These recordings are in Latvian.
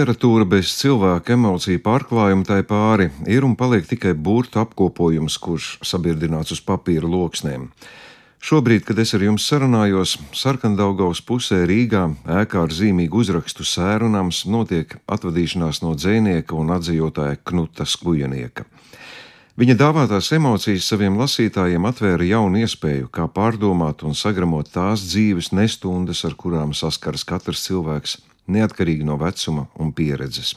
Literatūra bez cilvēka emociju pārklājuma tai pāri ir un paliek tikai burtu apkopojums, kurš sabirdināts uz papīra loksnēm. Šobrīd, kad es ar jums sarunājos, Sarkandaugaus pusē Rīgā, ēkā ar zīmīgu uzrakstu sērunams, notiek atvadīšanās no dzēnieka un atzījotāja Knuta Skujanieka. Viņa dāvātās emocijas saviem lasītājiem atvēra jaunu iespēju, kā pārdomāt un sagramot tās dzīves nestundas, ar kurām saskaras katrs cilvēks, neatkarīgi no vecuma un pieredzes.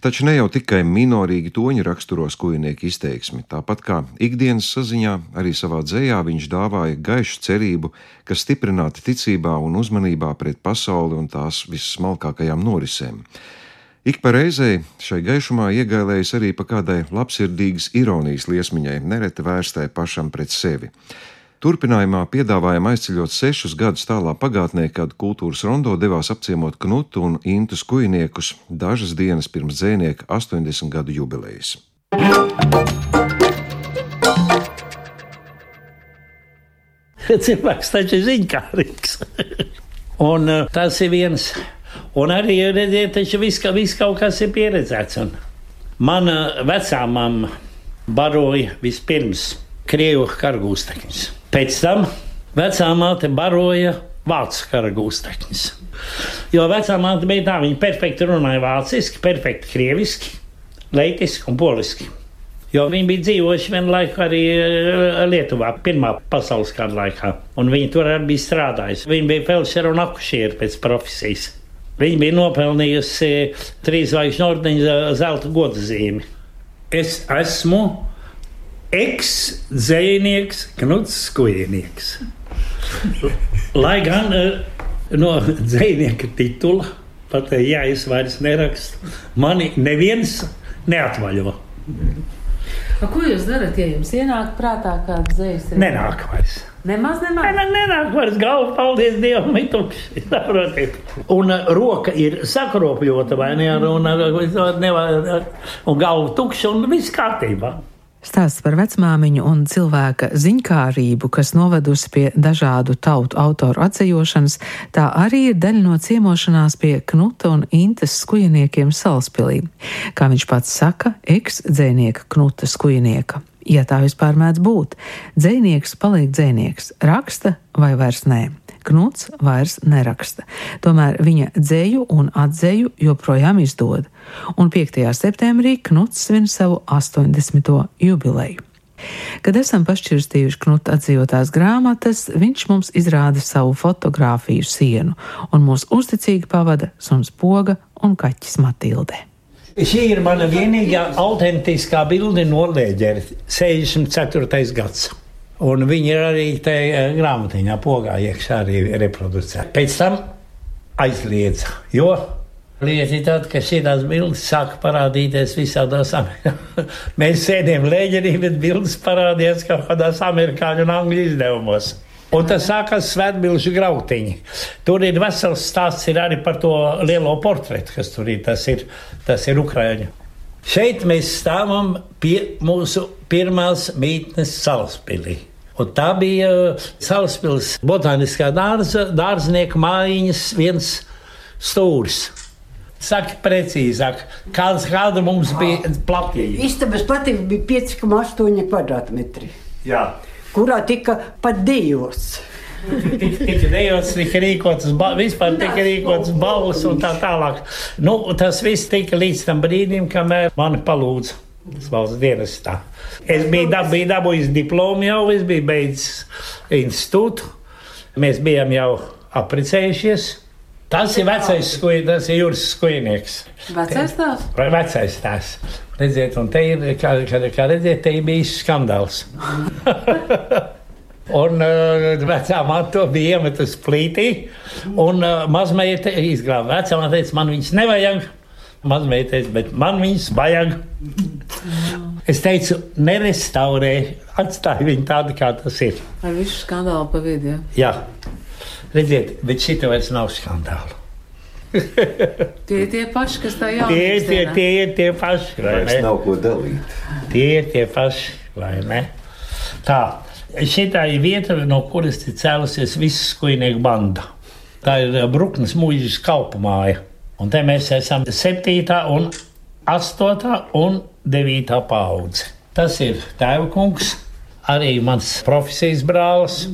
Taču ne jau tikai minorīgi toņi raksturo skujnieku izteiksmi, tāpat kā ikdienas saziņā, arī savā dzējā viņš dāvāja gaišu cerību, kas stiprināta ticībā un uzmanībā pret pasauli un tās vissmalkākajām norisēm. Ik pa reizei šai gaišumā iegālējas arī pa kādai labsirdīgas ironijas liesmiņai, nereti vērstai pašam pret sevi. Turpinājumā piedāvājam aizceļot sešus gadus tālā pagātnē, kad kultūras rondo devās apciemot Knutu un Intu skujniekus dažas dienas pirms dzēnieka 80 gadu jubilejas. Cilvēks taču ir ziņkārīgs. un uh, tas ir viens Un arī redziet, taču viss, viss kaut kas ir pieredzēts. Un mana vecā mamma baroja vispirms krievu kargūstekņus. Pēc tam vecā māte baroja vācu kargūstekņus. Jo vecā māte bija tā, viņa perfekti runāja vāciski, perfekti krieviski, leitiski un poliski. Jo viņi bija dzīvojuši vienu laiku arī eh, Lietuvā, Pirmā pasaules kara laikā. Un viņi tur arī bija strādājuši. Viņi bija felšeri un akušieri pēc profesijas. Viņa bija nopelnījusi trīs zvaigžņu ordeņa zelta godzīmi. Es esmu eks-dzēnieks, knuts skujnieks. Lai gan eh, no dzēnieka titula, pat ja es vairs nerakstu, mani neviens neatvaļo. A, ko jūs darat, ja jums ienāk prātā kāda dzīsla? Nenāk vairs. Nemaz nemaz. Nē, nenāk vairs galva, paldies Dievam, ir tukšs. Un uh, roka ir sakropļota vai ne, un, un, un galva tukša un viss kārtībā. Stāsts par vecmāmiņu un cilvēka ziņkārību, kas novedusi pie dažādu tautu autoru atcejošanas, tā arī ir daļa no ciemošanās pie Knuta un Intes skujiniekiem Salaspilī. Kā viņš pats saka, eks-dzēnieka Knuta skujinieka. Ja tā vispār mēdz būt, dzēnieks paliek dzēnieks, raksta vai vairs nē. Knuts vairs neraksta. Tomēr viņa dzēju un atzēju joprojām izdod, un 5. septembrī Knuts svin savu 80. jubileju. Kad esam pašķirstījuši knuta atzītās grāmatas, viņš mums izrāda savu fotografiju sienu, un mūs uzticīgi pavada suns poga un kaķis Matildē. Šī ir mana vienīgā autentiskā bilde no Lēģera, 64. gadsimta. Un viņi ir arī tajā eh, grāmatiņā, pogā iekšā arī reproducēti. Pēc tam aizliedza, jo lieta ir tāda, ka šīs bildes sāka parādīties visādās Amerikās. Mēs sēdējām lēģerī, bet bildes parādījās kaut kādās amerikāņu un angļu izdevumos. Un tas sākās svētbilžu grautiņi. Tur ir vesels stāsts ir arī par to lielo portretu, kas tur ir. Tas ir, tas ir Ukraiņu. Šeit mēs stāvam pie mūsu pirmās mītnes salaspilī. Un tā bija uh, Salaspils botāniskā dārza, dārznieka mājiņas viens stūris. Saka, precīzāk, kāds, kāda mums bija platība? Istabas platība bija 5,8 kvadrātmetri. Jā. Kurā tika pat dejos. tika dejots, tika rīkots, vispār tika rīkots balvas un tā tālāk. Nu, tas viss tika līdz tam brīdim, kamēr mani palūdza valsts dienestā. Es biju, dab, biju dabūjis diplomu jau, es biju beidzis institūtu. Mēs bijām jau apprecējušies. Tas ir vecais skujnieks, tas ir jūras skujnieks. Vecais tās? Vecais tās. Redziet, un te ir, kā, kā, kā redziet, te ir bijis skandāls. un uh, vecā māte bija iemetusi plītī, un uh, mazmeita izglāba. Vecā māte teica, man viņas nevajag mazmeitais, bet man viņas vajag. Es teicu, nerestaurē, atstāj viņu tādu, kā tas ir. Ar visu skandālu pa vidu. Jā, redziet, bet šī vairs nav skandāla. tie ir tie paši, kas tā jau ir. Tie, tie, tie ir tie paši. Vairs nav ko dalīt. Tie ir tie paši, vai ne? Tā, Šī ir vieta, no kuras ir cēlusies visa skujnieku banda. Tā ir eh, Bruknes mūžas kalpu māja. Un te mēs esam 7. un 8. un 9. paudze. Tas ir tēva kungs, arī mans profesijas brālis.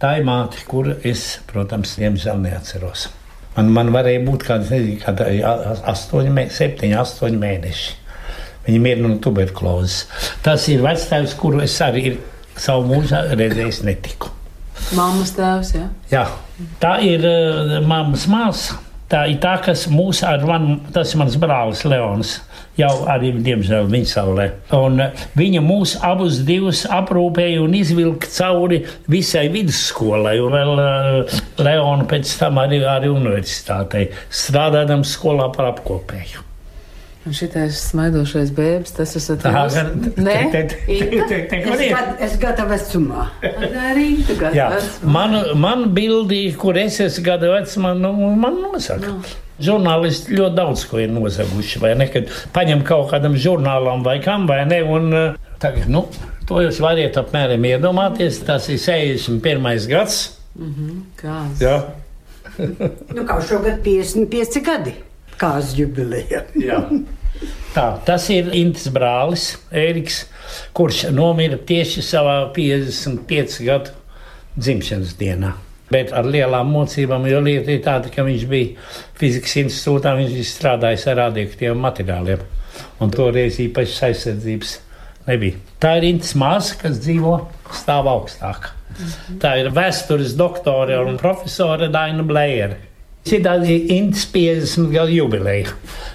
Tā ir māte, kuru es, protams, diemžēl neatceros. Man, man varēja būt kaut kāda 8, 7, 8 mēneši. Viņam ir no tuberkulozes. Tas ir vectēvs, kuru es arī savu mūžu redzējis netiku. Māmas tēvs, jā. Jā, tā ir uh, mammas māsa. Tā ir tā, kas mūs ar mani, tas ir mans brālis Leons. Jau arī, diemžēl, viņa saulē. Un uh, viņa mūs abus divus aprūpēja un izvilka cauri visai vidusskolai, un vēl uh, Leonu pēc tam arī, arī universitātei, strādājot skolā par apkopēju. Un šitais smaidošais bērns, tas esat Tā jūs? Nē, Es, ir? es gadu vecumā. tā Jā, gada. man, man bildi, kur es esmu gada vecumā, nu, man nosaka. Žurnālisti ļoti daudz ko ir nozaguši. Vai ne? Kad paņem kaut kādam žurnālam vai kam, vai ne? Un, uh, tagad, nu, to jūs variet apmēram iedomāties. Tas ir 61. gads. Kāds? Jā. Nu, kā šogad 55 gadi. Kāds jubileja. Tā, tas ir Intas brālis, Ēriks, kurš nomira tieši savā 55 gadu dzimšanas dienā. Bet ar lielām mocībām, jo lieta ir tāda, ka viņš bija fizikas institūtā, viņš bija strādājis ar radioaktīviem materiāliem. Un toreiz īpašas aizsardzības nebija. Tā ir Intas māsa, kas dzīvo stāv augstāk. Tā ir vēstures doktore un profesore Daina Blēra. Šī ir Intas 50 gadu jubileja.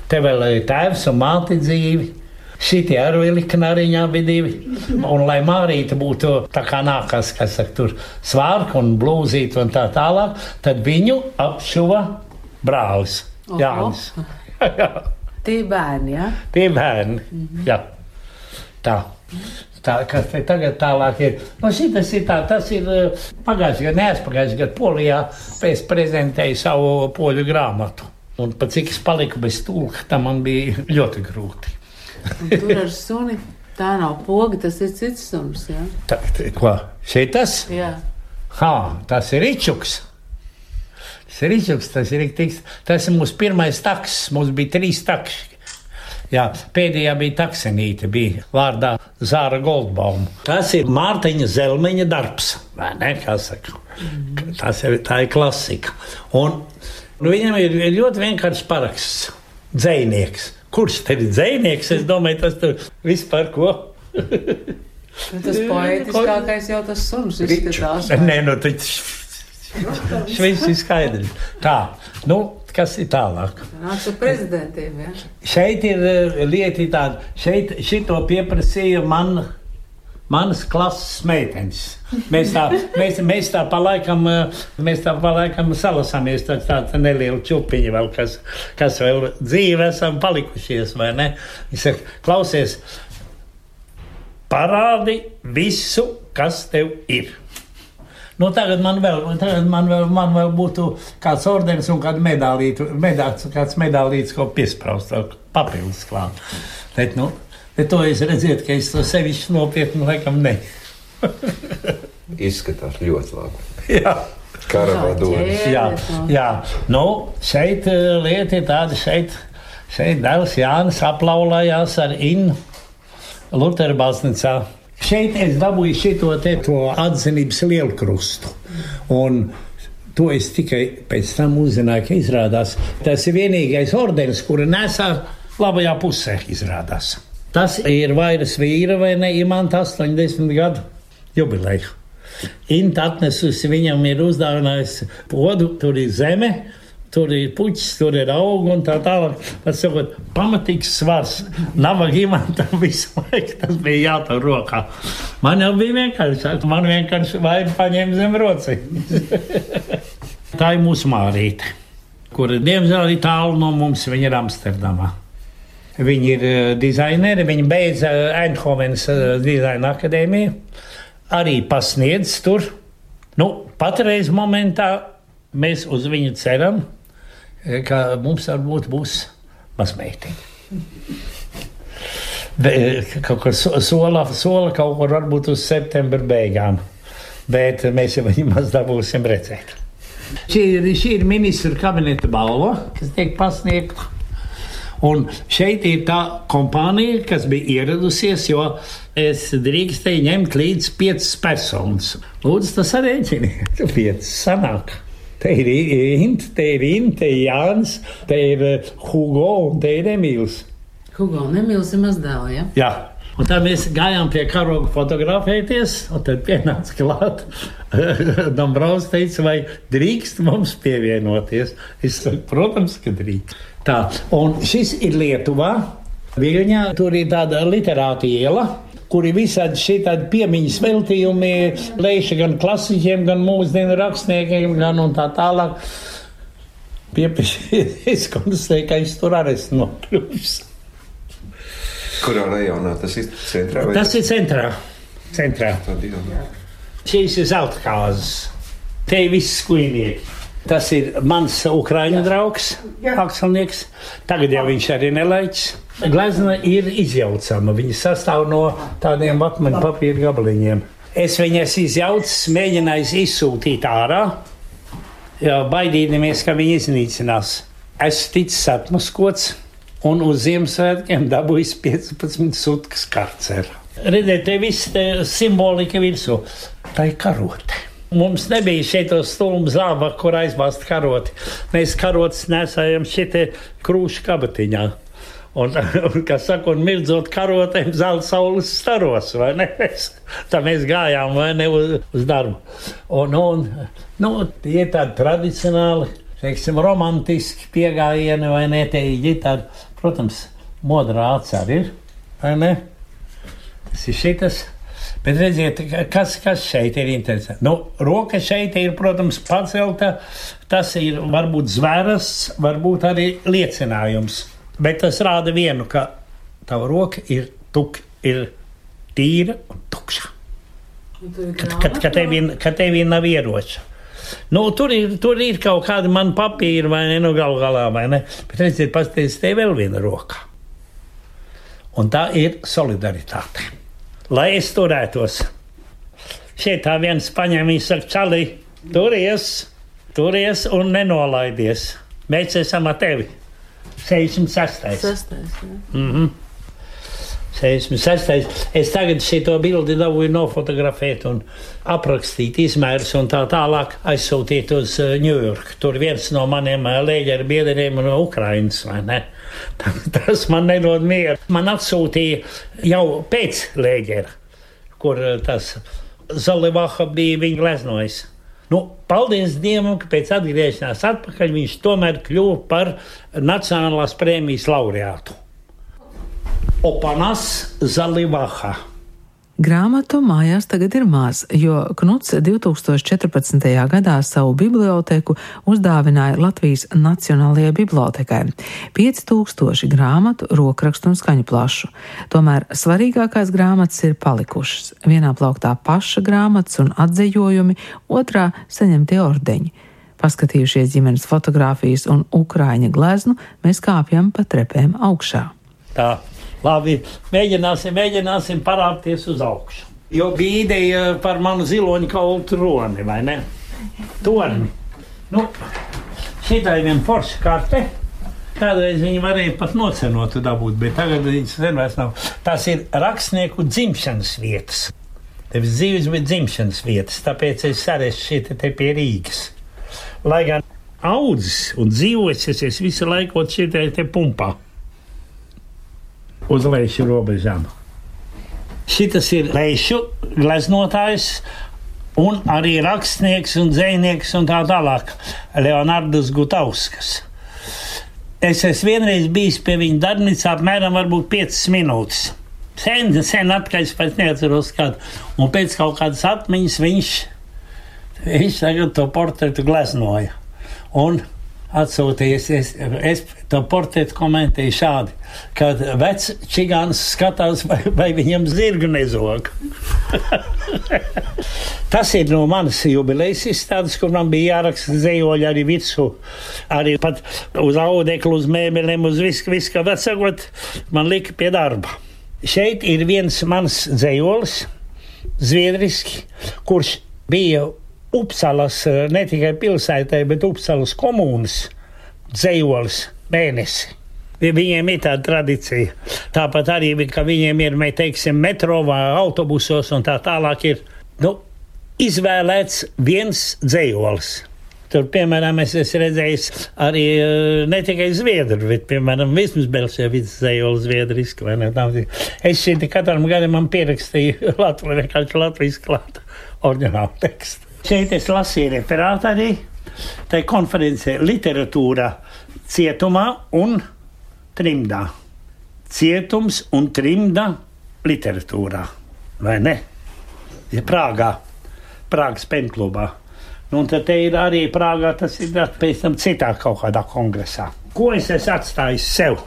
Te vēl ir tēvs un māte dzīvi. Šitie arī bija kanāriņā bija divi. Un, lai Mārīte būtu tā kā nākas, kas saka, tur svārka un blūzīt un tā tālāk, tad viņu apšuva brālis. Jānis. Jā. Tie bērni, jā? Tie bērni. Mm -hmm. Jā. Tā. Tā, kas te tagad tālāk ir? Nu, šitas ir tā, tas ir eh, pagājušajā gadā, neaizpagājušajā gadā Polijā. Es prezentēju savu poļu grāmatu. Un pat cik es paliku bez tulka, tam man bija ļoti grūti. Un tur ar suni. Tā nav poga, tas ir cits suns, jā? Tā, tā, ko? Šeit tas? Jā. Ha, tas ir Ričuks. Tas ir Ričuks, tas ir Riktīgs. Tas ir mūsu pirmais taks. Mums bija trīs takši. Jā, pēdējā bija taksenīte, bija vārdā Zāra Goldbaum. Tas ir Mārtiņa Zelmeņa darbs, vai ne? Saka? Tas ir, tā ir klasika. Un nu, viņam ir, ļoti vienkāršs paraksts. Dzēnieks. Kurš te ir dzēnieks? Es domāju, tas tur vispār ko. Nu, tas poetiskākais jau tas suns izskatās. Nē, nu tas viss ir skaidrs. Tā, nu, kas ir tālāk? Nāc ar prezidentiem, jā? Šeit ir eh, lieta tāda, šeit šito pieprasīja man. Manas klases meitenes. Mēs tā, mēs, mēs tā palaikam, eh, mēs tā palaikam salasāmies tāds tāds nelielu čupiņu vēl, kas, kas vēl dzīve esam palikušies, vai ne? Viņš saka, klausies, parādi visu, kas tev ir. Nu, tagad man vēl, tagad man vēl, man vēl būtu kāds ordenis un kāda medālīte, medāts, kāds medālīts, ko piespraust, papildus klāt. Bet, nu, bet to es redzētu, ka es to sevišķi nopietni laikam ne. Izskatās ļoti labi. Jā. Karavadonis. Jā, jā. Nu, šeit eh, lieta ir tāda, šeit, šeit dēls Jānis aplaulājās ar Innu Lutera baznīcā. Šeit es dabūju šito te atzinības lielu krustu. Un to es tikai pēc tam uzzināju, ka izrādās tas ir vienīgais ordenis, kuru nesā labajā pusē izrādās. Tas ir vairs vīra vai ne imanta 80 gadu jubileju. Inta atnesusi viņam ir uzdāvinājusi podu, tur ir zeme, tur ir puķis, tur ir auga un tā tālāk. Tas ir pamatīgs svars. Nav gimantam visu laiku tas bija jātur rokā. Man jau bija vienkārši, man vienkārši vairs paņēma zem rociņas. tā ir mūsu mārīte, kura diemžēl ir tālu no mums, viņa ir Amsterdamā. Viņi ir uh, dizaineri, viņi beidza Eindhovenas uh, dizaina akadēmiju, arī pasniedz tur. Nu, patreiz momentā mēs uz viņu ceram, eh, ka mums varbūt būs mazmeitiņa. kaut kur sola, sola kaut kur varbūt uz septembra beigām. Bet mēs jau viņu maz dabūsim redzēt. Šī ir, šī ir ministra kabineta balva, kas tiek pasniegta. Un šeit ir tā kompānija, kas bija ieradusies, jo es drīkstēju ņemt līdzi piecas personas. Lūdzu, tas arī rēķiniet, piecas sanāk. Te ir Inta, te ir Inta, te ir Jānis, te ir eh, Hugo un te ir Emīls. Hugo un Emīls ir mazdēli, ja? Jā. Un tad mēs gājām pie karoga fotografēties, un tad pienāca klāt. Dombrovs teica, vai drīkst mums pievienoties? Es saku, protams, ka drīkst. Tā, un šis ir Lietuvā. Viļņā tur ir tāda literāta iela, kur ir visādi šī piemiņas veltījumi, lēša gan klasiķiem, gan mūsdienu rakstniekiem, gan un tā tālāk. Pieprasīju, es konstatēju, ka es tur arī esmu nokļuvis. Kurā rajonā tas ir? Centrā vai Tas ir centrā. centrā. Šīs ir zelta kāzas. Te ir viss skūnieki. Tas ir mans ukrāņu draugs, mākslinieks. Tagad jau viņš arī nelaiķis. Glezna ir izjaucama. Viņa sastāv no tādiem vatmaņu papīra gabaliņiem. Es viņas izjaucu, mēģināju izsūtīt ārā, jo baidījāmies, ka viņi iznīcinās. Es ticu atmaskots un uz Ziemassvētkiem dabūjis 15 sutkas karceru. Redziet, te viss te simbolika virsū. Tā ir karote. Mums nebija šeit stūra zāba, kur aizbāzt karoti. Mēs karotes nesājam šitie krūšu kabatiņā. Un, un kā saka, un mirdzot karotēm zelta saules staros? Tā mēs gājām, ne, uz, uz darbu. Un, un nu, tie ir tādi tradicionāli, teiksim, romantiski piegājieni, vai ne, te ir ģitāri. Protams, modrā acis arī ir? Tas ir šitas. Bet redziet, kas, kas šeit ir interesanti. Nu, roka šeit ir, protams, pacelta. Tas ir varbūt zvērs, varbūt arī liecinājums. Bet tas rāda vienu, ka tava roka ir, tuk, ir tīra un tukša. Kad, kad, kad, tev, kad tev nav ieroča. Nu, tur, ir, tur ir kaut kāda man papīra, vai ne? Nu, galu galā, vai ne? Bet redziet, paskatieties, te ir vēl viena roka. Un tā ir solidaritāte. Lai es turētos. Šeit tā viens paņem, viņš saka, čali, turies, turies un nenolaidies. Mēs esam ar tevi. 66. Sastais, jā. Mm -hmm. 66. Es tagad šo bildi dabūju nofotografēt un aprakstīt izmērus un tā tālāk aizsūtīt uz Ņujorku. Tur viens no maniem lēģeru biedriem no Ukrainas, vai ne? Tas man nedod mieru. Man atsūtīja jau pēc lēģera, kur tas Zalivaha bija viņa gleznojis. Nu, paldies Dievam, ka pēc atgriešanās atpakaļ viņš tomēr kļuva par Nacionālās prēmijas laureātu. Opanas Zalivaha. Grāmatu mājās tagad ir maz, jo Knuts 2014. gadā savu biblioteku uzdāvināja Latvijas Nacionālajai bibliotekai - 5000 grāmatu, rokrakstu un skaņu plašu. Tomēr svarīgākās grāmatas ir palikušas. Vienā plauktā paša grāmatas un atzējojumi, otrā saņemtie ordeņi. Paskatījušies ģimenes fotogrāfijas un ukrāņa gleznu, mēs kāpjam pa trepēm augšā. Tā Labi, mēģināsim, mēģināsim parādīties uz augšu. Jo bija ideja par manu ziloņu kaulu troni, vai ne? Torni. Nu, šitā ir viena forša karte. Kādreiz viņi varēja pat nocenotu dabūt, bet tagad viņas sen vairs nav. Tas ir rakstnieku dzimšanas vietas. Tevis dzīves bija dzimšanas vietas, tāpēc es sarežģīju šeit te pie Rīgas. Lai gan audzis un dzīvojis, es visu laiku šeit te pumpā uz leju robežām. Šis ir leju gleznotājs. Un arī rakstnieks un dzinieks un tā tālāk - Leonards Gutauskas. Es esmu vienreiz bijis pie viņa darbnīcā apmēram 5 minūtes. Sen, sen atpakaļ, es pēc neatceros kādu. Un pēc kaut kādas atmiņas viņš, viņš tagad to portretu gleznoja. Un atsūtījies. Es, es to portretu komentēju šādi, ka vecs čigāns skatās, vai, vai viņam zirga nezog. Tas ir no manas jubilejas izstādes, kur man bija jāraksta zejoļi arī virsū, arī pat uz audeklu, uz mēbelēm, uz visu, kā vecākot, man lika pie darba. šeit ir viens mans dzējolis, zviedriski, kurš bija Upsalas ne tikai pilsētai, bet Upsalas komunas dzējolis mēnesi. Viņiem ir tāda tradīcija. Tāpat arī, ka viņiem ir, teiksim, metro vai autobusos un tā tālāk ir nu, izvēlēts viens dzējolis. Tur, piemēram, es esmu redzējis arī ne tikai zviedru, bet, piemēram, vismaz Belševics zējolis zviedriski, vai ne? Es šeit katram gadam pierakstīju Latviju, vienkārši Latvijas klāta oriģinālu tekstu. Šeit es lasīju referātu arī, tai konferencē literatūra cietumā un trimdā. Cietums un trimda literatūrā, vai ne? Ja Prāgā, Prāgas penklubā. Nu, un tad ir arī Prāgā, tas ir pēc tam citā kaut kādā kongresā. Ko es esmu atstājis sev?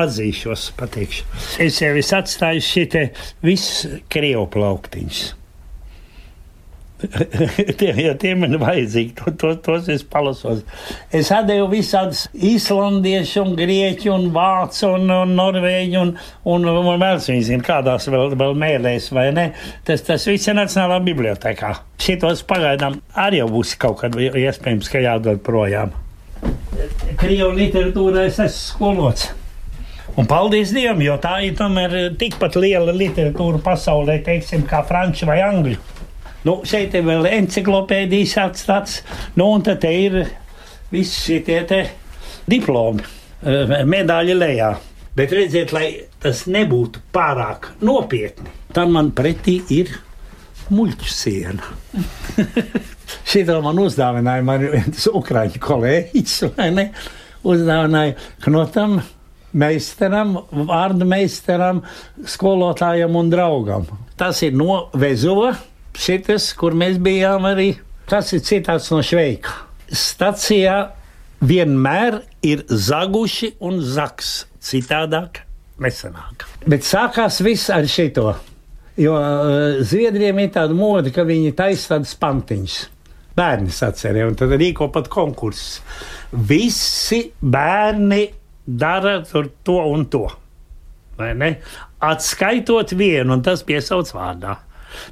Atzīšos, pateikšu. Es jau esmu atstājis šī visu krievu plauktiņus. Tie, ja tie man vajadzīgi, to, to, tos es palasos. Es atdevu visādus islandiešu, un grieķu, un vācu, un, un norvēģu, un, un, un vēl zinu, kādās vēl, vēl mēlēs, vai ne? Tas, tas viss ir Nacionālā bibliotekā. Šitos pagaidām arī jau būs kaut kad iespējams, ka jādod projām. Krievu literatūrā es esmu skolots. Un paldies Dievam, jo tā ir tomēr tikpat liela literatūra pasaulē, teiksim, kā franču vai angļu. Nu, šeit ir vēl encyklopēdijas atstāts, nu, un tad ir visi šie diplomi, eh, medaļa lejā. Bet redziet, lai tas nebūtu pārāk nopietni, tad man pretī ir muļķu siena. Šito man uzdāvināja man viens ukraiņu kolēģis, vai ne? Uzdāvināja Knotam, meistaram, vārdu meistaram, skolotājam un draugam. Tas ir no Vezova šitas, kur mēs bijām arī, tas ir citāts no Šveika. Stacijā vienmēr ir zaguši un zaks, citādāk nesanāk. Bet sākās viss ar šito. Jo uh, Zviedriem ir tāda mode, ka viņi taisa tādas pantiņas. Bērni sacerēja, un tad rīko pat konkursus. Visi bērni dara to un to. Atskaitot vienu, un tas piesauc vārdā.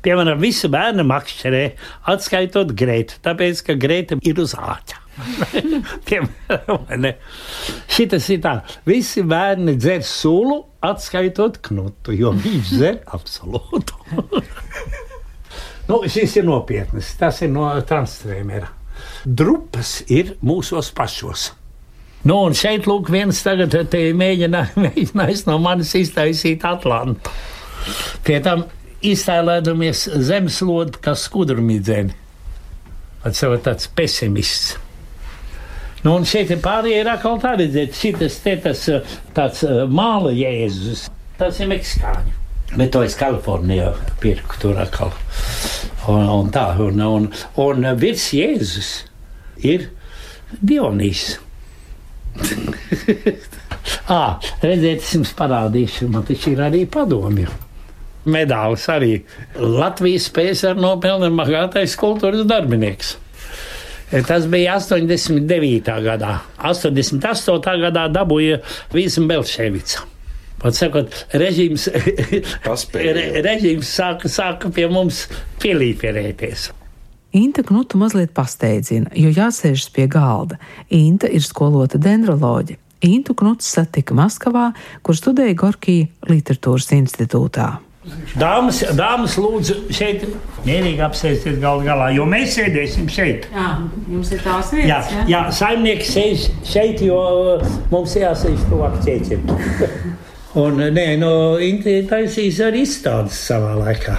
Piemēram, visi bērni makšķerē, atskaitot Grētu, tāpēc, ka Grēta ir uz āķa. Piemēram, šitas ir tā, visi bērni dzer sulu, atskaitot knutu, jo viņš dzer absolūtu. nu, šis ir nopietnas, tas ir no transstrēmera. Drupas ir mūsos pašos. Nu, un šeit, lūk, viens tagad mēģina, mēģinājis no manis iztaisīt Atlantu. Pie tam iztēlēdamies zemeslodi kā skudrumīdzeni. Tas jau tāds pesimists. Nu, un šeit pārējie ir atkal tā redzēt, šitas te tas tāds māla jēzus. Tas ir meksikāņu. Bet to es Kalifornijā pirku tur atkal. Un, un tā, un, un, un virs Jēzus ir Dionīs. ah, redziet, es jums parādīšu, man taču ir arī padomju medālis arī. Latvijas PSR nopelna bagātais kultūras darbinieks. Tas bija 89. gadā. 88. gadā dabūja Vīsam Belševica. Pat sakot, režīms, re, režīms sāka, sāka pie mums pielīpierēties. Inta Knutu mazliet pasteidzina, jo jāsēžas pie galda. Inta ir skolota dendroloģija. Intu Knuts satika Maskavā, kur studēja Gorkija literatūras institūtā. Dāmas, dāmas, lūdzu, šeit mierīgi apsēsties galā, galā, jo mēs sēdēsim šeit. Jā, jums ir tās vietas. Jā, jā? jā saimnieks sēž šeit, jo mums jāsēž tuvāk ķēķiem. Un, nē, no Inti taisīs arī izstādes savā laikā.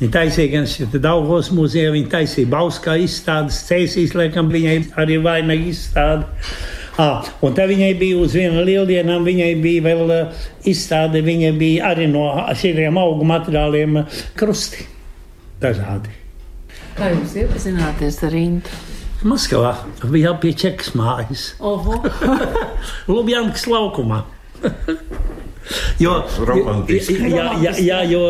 Viņa taisīja gan šeit Daugos muzejā, viņa taisīja Bauskā izstādes, Cēsīs, laikam, viņai arī vainaga izstāde. Ah, un tā viņai bija uz viena lieldienā, viņai bija vēl izstāde, viņai bija arī no šiem augu materiāliem krusti dažādi. Kā jūs iepazināties ar Intu? Maskavā bija pie Čekas mājas. Lubjankas laukumā. Jo, jā, jā, jā, jo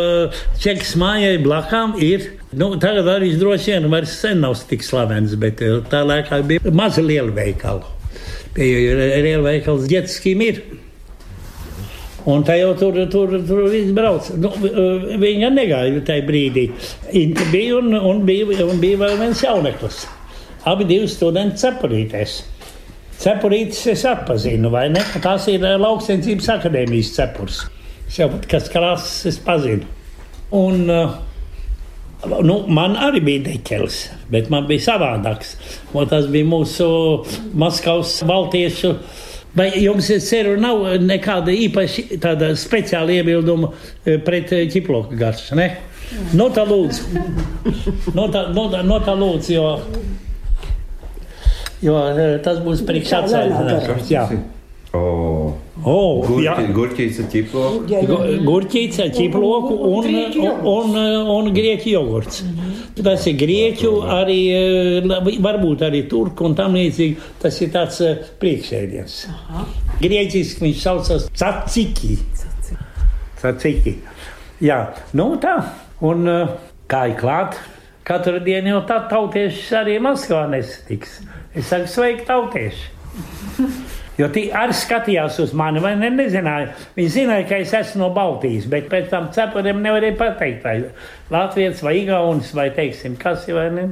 Čekas mājai blakām ir. Nu, tagad arī droši vien vairs sen nav tik slavens, bet tā laikā bija maza liela veikala. Pie lielveikals ģetiskiem ir. Un tā jau tur, tur, tur viss brauc. Nu, viņa negāja tajā brīdī. Inta bija un, un, bija, un bija vēl viens jauneklis. Abi divi studenti cepurītēs. Cepurītes es atpazinu, vai ne? Tas ir lauksensības akadēmijas cepurs. Jau kas krāsas es pazinu. Un, Nu, man arī bija deķelis, bet man bija savādāks. Un tas bija mūsu Maskavas valtiešu Vai jums, es ceru, nav nekāda īpaša tāda speciāla iebilduma pret ķiploku garšu? Ne? No tā lūdzu. No tā, no tā, no tā lūdzu, jo, jo tas būs priekš atsaistināšanas. Jā. Oh. Oh, Gurķīts ar ķiploku. Gurķīts ar ķiploku un, un, un, grieķu jogurts. Tas ir grieķu, arī varbūt arī turku un tam līdzīgi. Tas ir tāds priekšēdiens. Grieķiski viņš saucas caciki. Caciki. Jā, nu tā. Un kā ir klāt, katru dienu jau tā tautieši arī Maskavā nesatiks. Es saku, sveiki tautieši! Jo tie arī skatījās uz mani, vai ne, nezināja. Viņi zināja, ka es esmu no Baltijas, bet pēc tam cepuriem nevarēja pateikt, vai Latvijas vai Igaunis vai teiksim, kas ir vai ne.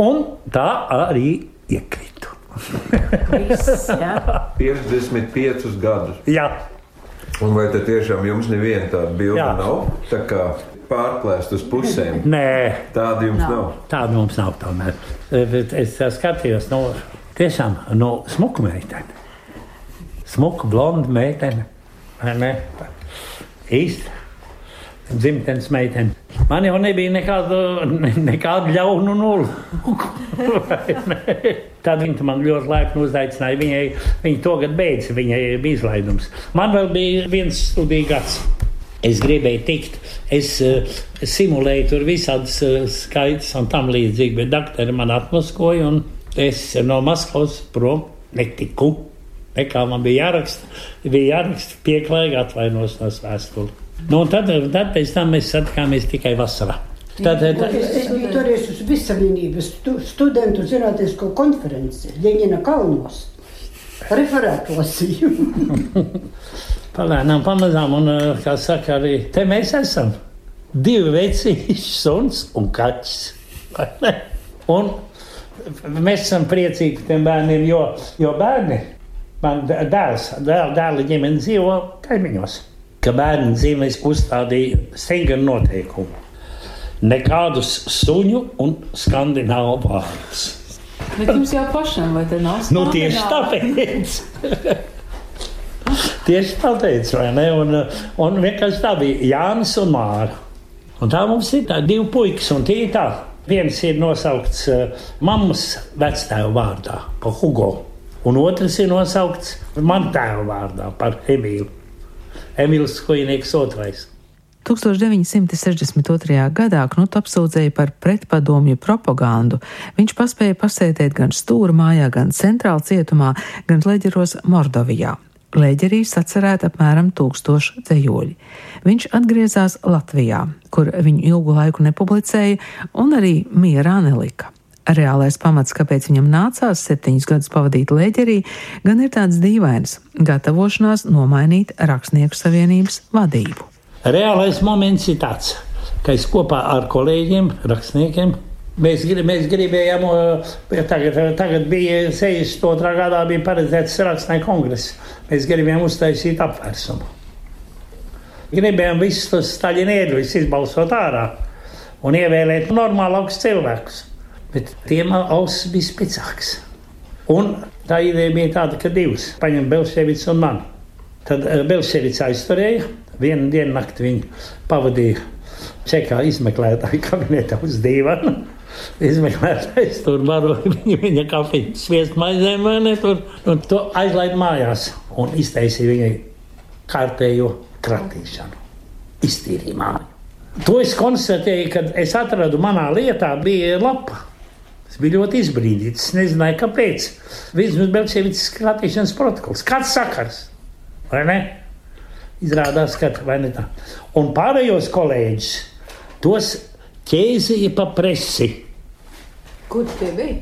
Un tā arī iekritu. 55 gadus. Jā. Un vai tad tiešām jums neviena tāda bilde Jā. nav? Tā kā pārplēst uz pusēm. Nē, Tāda jums nav. tāda mums nav tomēr. Bet es skatījos, no, tiešām no smuka meitene. Smuka, blonda meitene. Īsti. Dzimtenes meitene. Man jau nebija nekādu, ne, nekādu ļaunu nulli. Tad viņa man ļoti laipni uzaicināja. Viņai, viņa to gadu beidza, viņai bija izlaidums. Man vēl bija viens studiju gads. Es gribēju tikt, es uh, simulēju tur visādas uh, skaitas un tam līdzīgi, bet doktori man atmaskoja un es no Maskavas prom netiku. Nekā man bija jāraksta, bija jāraksta pieklājīgi atvainošanās vēstuli. Nu, tad, tad pēc tam mēs satikāmies tikai vasarā. Tad, tad, Es, es biju toreiz uz Visavienības stu, studentu zinātnisko konferenci Ļeņina kalnos. Referētu lasīju. Palēnām, pamazām, un, eh, kā saka, arī te mēs esam. Divi vecīši, suns un kaķis. Un mēs esam priecīgi par tiem bērniem, jo, jo bērni, man dē- dēls, dēl, dēla ģimene dzīvo kaimiņos. Ka bērni dzīvēs uzstādīja stingru noteikumu. Nekādus suņu un skandināvu vārdus. Bet jums jau pašam, vai te nav? Nu, tieši tāpēc. tieši tāpēc, vai ne? Un, un vienkārši tā bija Jānis un Māra. Un tā mums ir tā, divi puikas, un tie ir tā. Viens ir nosaukts uh, mammas vectēva vārdā, par Hugo, un otrs ir nosaukts man tēva vārdā, par Emīlu. Emīls Kojinieks otrais. 1962. gadā Knuts apsūdzēja par pretpadomju propagandu. Viņš paspēja pasētēt gan stūra mājā, gan centrāla cietumā, gan leģeros Mordovijā. Lēģerī sacerēta apmēram tūkstoši dzējoļi. Viņš atgriezās Latvijā, kur viņu ilgu laiku nepublicēja un arī mierā nelika. Reālais pamats, kāpēc viņam nācās septiņus gadus pavadīt Lēģerī, gan ir tāds dīvains - gatavošanās nomainīt Rakstnieku savienības vadību. Reālais moments ir tāds, ka es kopā ar kolēģiem, rakstniekiem, mēs, mēs gribējām, tagad, tagad bija 62. gadā, bija paredzēts rakstnieku kongress. Mēs gribējām uztaisīt apvērsumu. Gribējām visus tos staļinieļus izbalsot ārā un ievēlēt normālākus cilvēkus. Bet tiem auss bija spēcīgs. Un tā ideja bija tāda, ka divus paņem Belševits un man. Tad eh, Belševits aizturēja, vienu dienu nakti viņu pavadīja čekā izmeklētāju kabinetā uz dīvana. Izmeklētājs tur baroja viņa, viņa kafiju sviest maizēm, vai ne, tur, un to aizlaid mājās un iztaisīja viņai kārtējo kratīšanu. Iztīrīja māju. To es konstatēju, kad es atradu manā lietā bija lapa. Es biju ļoti izbrīnīts. Es nezināju, kāpēc. Vismaz Belčēvicas skatīšanas protokols. Kāds sakars? Vai ne? Izrādās, ka vai ne tā. Un pārējos kolēģis tos ķēzīja pa presi. Kur tie bija?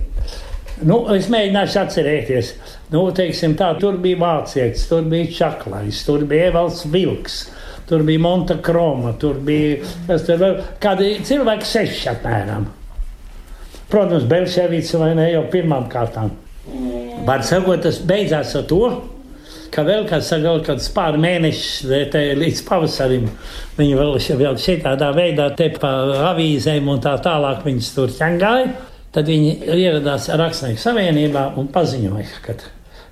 Nu, es mēģināšu atcerēties, nu, teiksim, tā, tur bija vācietis, tur bija čaklais, tur bija Evalds Vilks. Tur bija Monta Kroma, tur bija tur vēl, kādi cilvēki seši apmēram. Protams, Belševics vai ne jau pirmām kārtām. Var sakot, tas beidzās ar to, ka vēl kāds saka, vēl kāds pār mēnešus līdz pavasarim viņi vēl, vēl šitādā veidā te pa avīzēm un tā tālāk viņas tur ķengāja. Tad viņi ieradās Rakstnieku savienībā un paziņoja, ka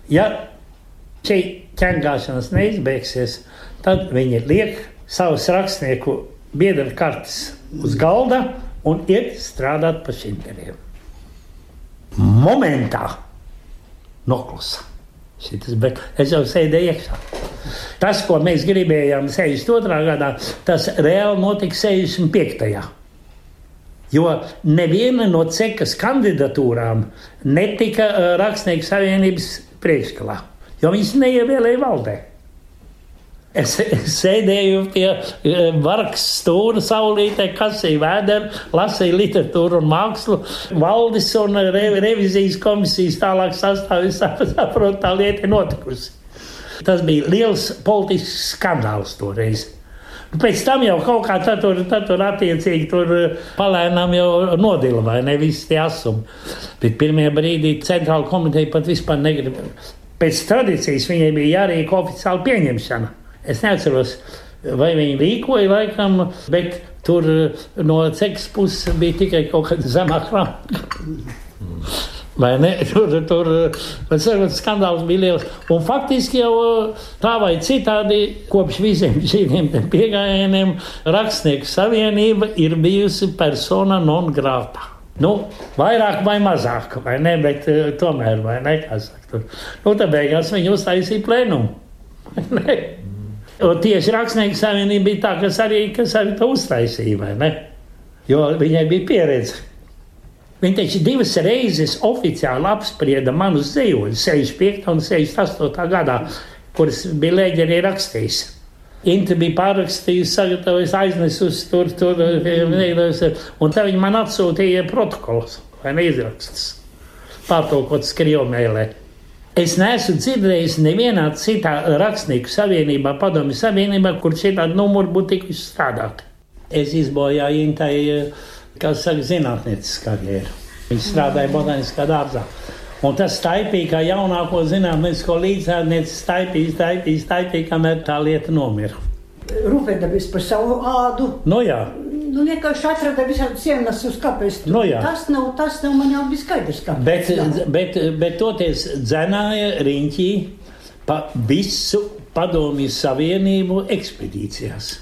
ja šī ķengāšanās neizbeigsies, tad viņi liek savus rakstnieku biedru kartes uz galda un iet strādāt pa šimteriem. Momentā noklusa. Šitas, bet es jau sēdēju iekšā. Tas, ko mēs gribējām 62. gadā, tas reāli notika 65. Jo neviena no cekas kandidatūrām netika uh, Rakstnieku savienības priekšgalā, jo viņas neievēlēja valdē. Es, es sēdēju pie vargas stūra, saulītē, kasīju vēderi, lasīju literatūru un mākslu. Valdis un re, revizijas komisijas tālāk sastāvis saprot, tā lieta ir notikusi. Tas bija liels politisks skandāls toreiz. Pēc tam jau kaut kā tā tur, tā tur attiecīgi tur palēnām jau nodila, vai ne visi tie asumi. Bet pirmie brīdī centrāla komiteja pat vispār negrib. Pēc tradīcijas viņai bija jārīko oficiāla pieņemšana. Es neatceros, vai viņi rīkoja laikam, bet tur no cekas puses bija tikai kaut kāda zemāka rāmka. Vai ne? Tur, sakot, skandāls bija liels. Un faktiski jau tā vai citādi, kopš visiem šiem piegājieniem, Rakstnieku savienība ir bijusi persona non grata. Nu, vairāk vai mazāk, vai ne? Bet tomēr, vai ne? Kā saka, tur. Nu, tad beigās viņi uztaisīja plēnumu. Tieši Rakstnieku savienība bija tā, kas arī, kas arī to uztaisīja, vai ne? Jo viņai bija pieredze. Viņa taču divas reizes oficiāli apsprieda manus dzīvoļus, 65. un 68. gadā, kuras bija lēģeri rakstījis. Inta bija pārrakstījusi, sagatavojusi, aiznesusi tur, tur, un tā viņa man atsūtīja protokolus vai neizrakstus, pārtulkots Krievmēlē. Es neesmu dzirdējis nevienā citā rakstnieku savienībā, padomju savienībā, kur šādi numuri būtu tikuši strādāti. Es izbojāju Intai, kā saka, zinātnieces karjeru. Viņa strādāja botaniskā dārzā. Un tas staipīja, kā jaunāko zinātnisko līdzsvarnieci, staipīja, staipīja, staipīja, kamēr tā lieta nomira. Rūpēdamies par savu ādu. Nu jā, Nu, vienkārši atrada visādi iemeslus, kāpēc tu- Nu jā. tas nav, tas nav, man jau bija skaidrs, kāpēc. bet, nav. bet, bet toties dzenāja riņķī pa visu padomju savienību ekspedīcijās.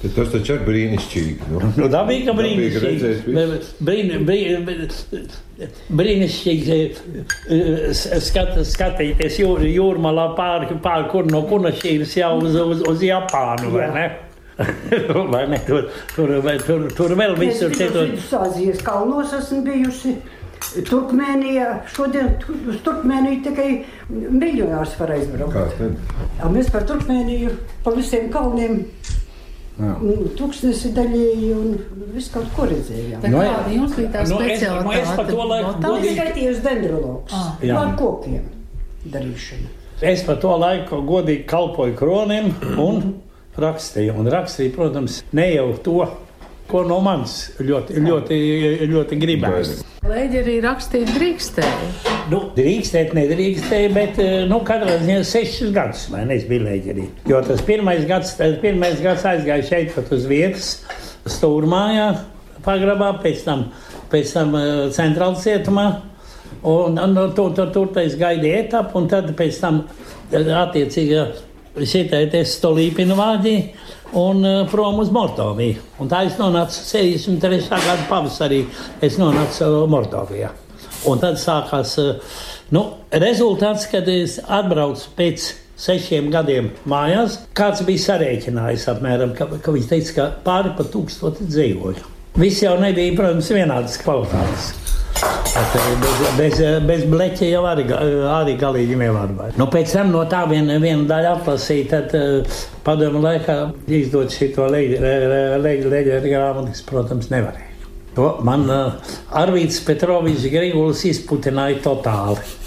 Bet tas taču ir brīnišķīgi. Nu. Nu, dabīgi, ka brīnišķīgi. Brīn, brīn, brīnišķīgi eh, s- skat, skatīties jūr, jūrmalā pāri, pāri kur no Kunašīras jau uz, uz, uz Japānu, vai ne? vai ne? Tur, tur, vai, tur, tur vēl visur biju citur. Vidusāzijas kalnos esmu bijusi. Turkmēnijā šodien uz Turkmēniju tikai miljonārs var aizbraukt. Mēs par Turkmēniju, pa visiem kalniem, tūkstnesi daļēji un visu kaut ko redzējām. Tā Nu, kāda jums bija tā nu, es- nu, es par to laiku godīgi- Es skaitījos dendrologs. Ah. Jā. Ar kokiem darīšana. Es par to laiku godīgi kalpoju kronim un rakstīju. Un rakstīju, protams, ne jau to, ko no manis ļoti, ļoti, ļoti gribēs. Lēģi arī rakstīt drīkstēja. Nu, drīkstēt, nedrīkstēja, bet eh, nu, katrā ziņā sešus gadus man bija leģerī. Jo tas pirmais gads, tas pirmais gads aizgāja šeit pat uz vietas, stūrmājā, pagrabā, pēc tam, pēc tam eh, centrāla cietumā. Un, un nu, tur, tur, tur es gaidīju etapu, un tad pēc tam eh, attiecīgi šitai te stolīpina vāģi un eh, prom uz Mordoviju. Un tā es nonācu 73. gada pavasarī, es nonācu eh, Mordovijā. Un tad sākās eh, nu, rezultāts, kad es atbraucu pēc sešiem gadiem mājās. Kāds bija sarēķinājis apmēram, ka, ka viņš teica, ka pāri pa tūkstoti dzīvoju. Viss jau nebija, protams, vienādas kvalitātes. Eh, Bez, bez, bez bleķa jau arī, arī galīgi nevar būt. Nu, pēc tam no tā viena, viena daļa atlasīja, tad uh, padomu laikā izdot šo leģendu grāmatu, protams, nevarēja. To man uh, Arvīts Petrovičs Grigulis izputināja totāli.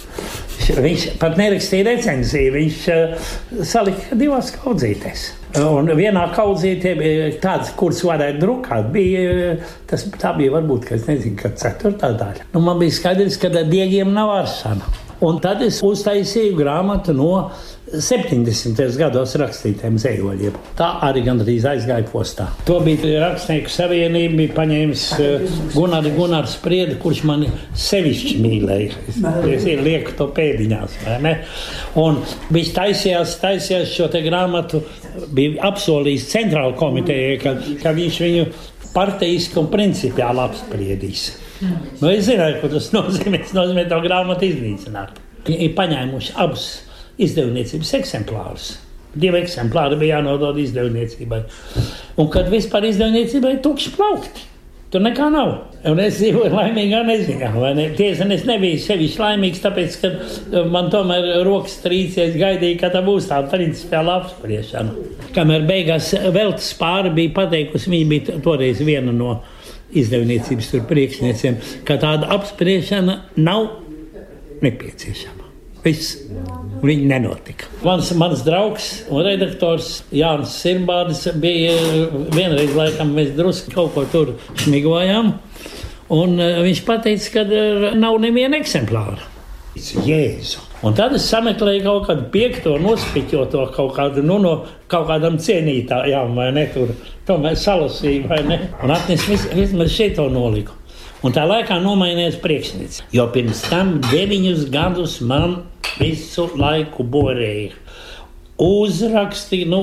Viņš pat nerakstīja recenziju, viņš uh, salika divās kaudzītēs. Un vienā kaudzītē bija tāds, kurš varētu drukāt. Bija, tas, tā bija varbūt, es nezinu, ka ceturtā daļa. Nu, man bija skaidrs, ka diegiem nav arsana. Un tad es uztaisīju grāmatu no 70. gados rakstītiem zemoļiem. Tā arī gandrīz aizgāja postā. To bija rakstnieku savienība, bija paņēmis uh, Gunārs Gunārs Spriedi, kurš mani sevišķi mīlēja. Es, es lieku to pēdiņās, vai ne? Un viņš taisījās, taisījās šo te grāmatu, bija apsolījis centrāla komitejai, ka, ka viņš viņu parteiski un principiāli apspriedīs. Nu, es zināju, ko tas nozīmē. Tas nozīmē to grāmatu iznīcināt. Viņi ir paņēmuši abus izdevniecības eksemplārus. Divi eksemplāri bija jānodod izdevniecībai. Un kad vispār izdevniecībai ir tukši plaukti. Tur nekā nav. Un es dzīvoju laimīgā neziņā. Ne? Tiesa, es nebiju sevišķi laimīgs, tāpēc, ka uh, man tomēr rokas trīcies, gaidīja, ka tā būs tā principiāla apspriešana. Kamēr beigās veltes pāri bija pateikusi, viņa bija toreiz viena no izdevniecības priekšniecēm, ka tāda apspriešana nav nepieciešama. Viss. Viņa nenotika. Mans, mans draugs un redaktors Jānis Sirbārdis bija vienreiz, laikam, mēs drusku kaut ko tur šmigojām. Un uh, viņš teica, ka uh, nav neviena eksemplāra. Jēzu. Un tad es sameklēju kaut kādu piekto, nospiķoto kaut kādu nu, no kaut kādam cienītājām, vai ne? Tur tomēr salasīju, vai ne? Un atnesu vis, vismaz šito noliku. Un tā laikā nomainījās priekšnieks. Jo pirms tam deviņus gadus man visu laiku borēja. Uzrakstīja, nu,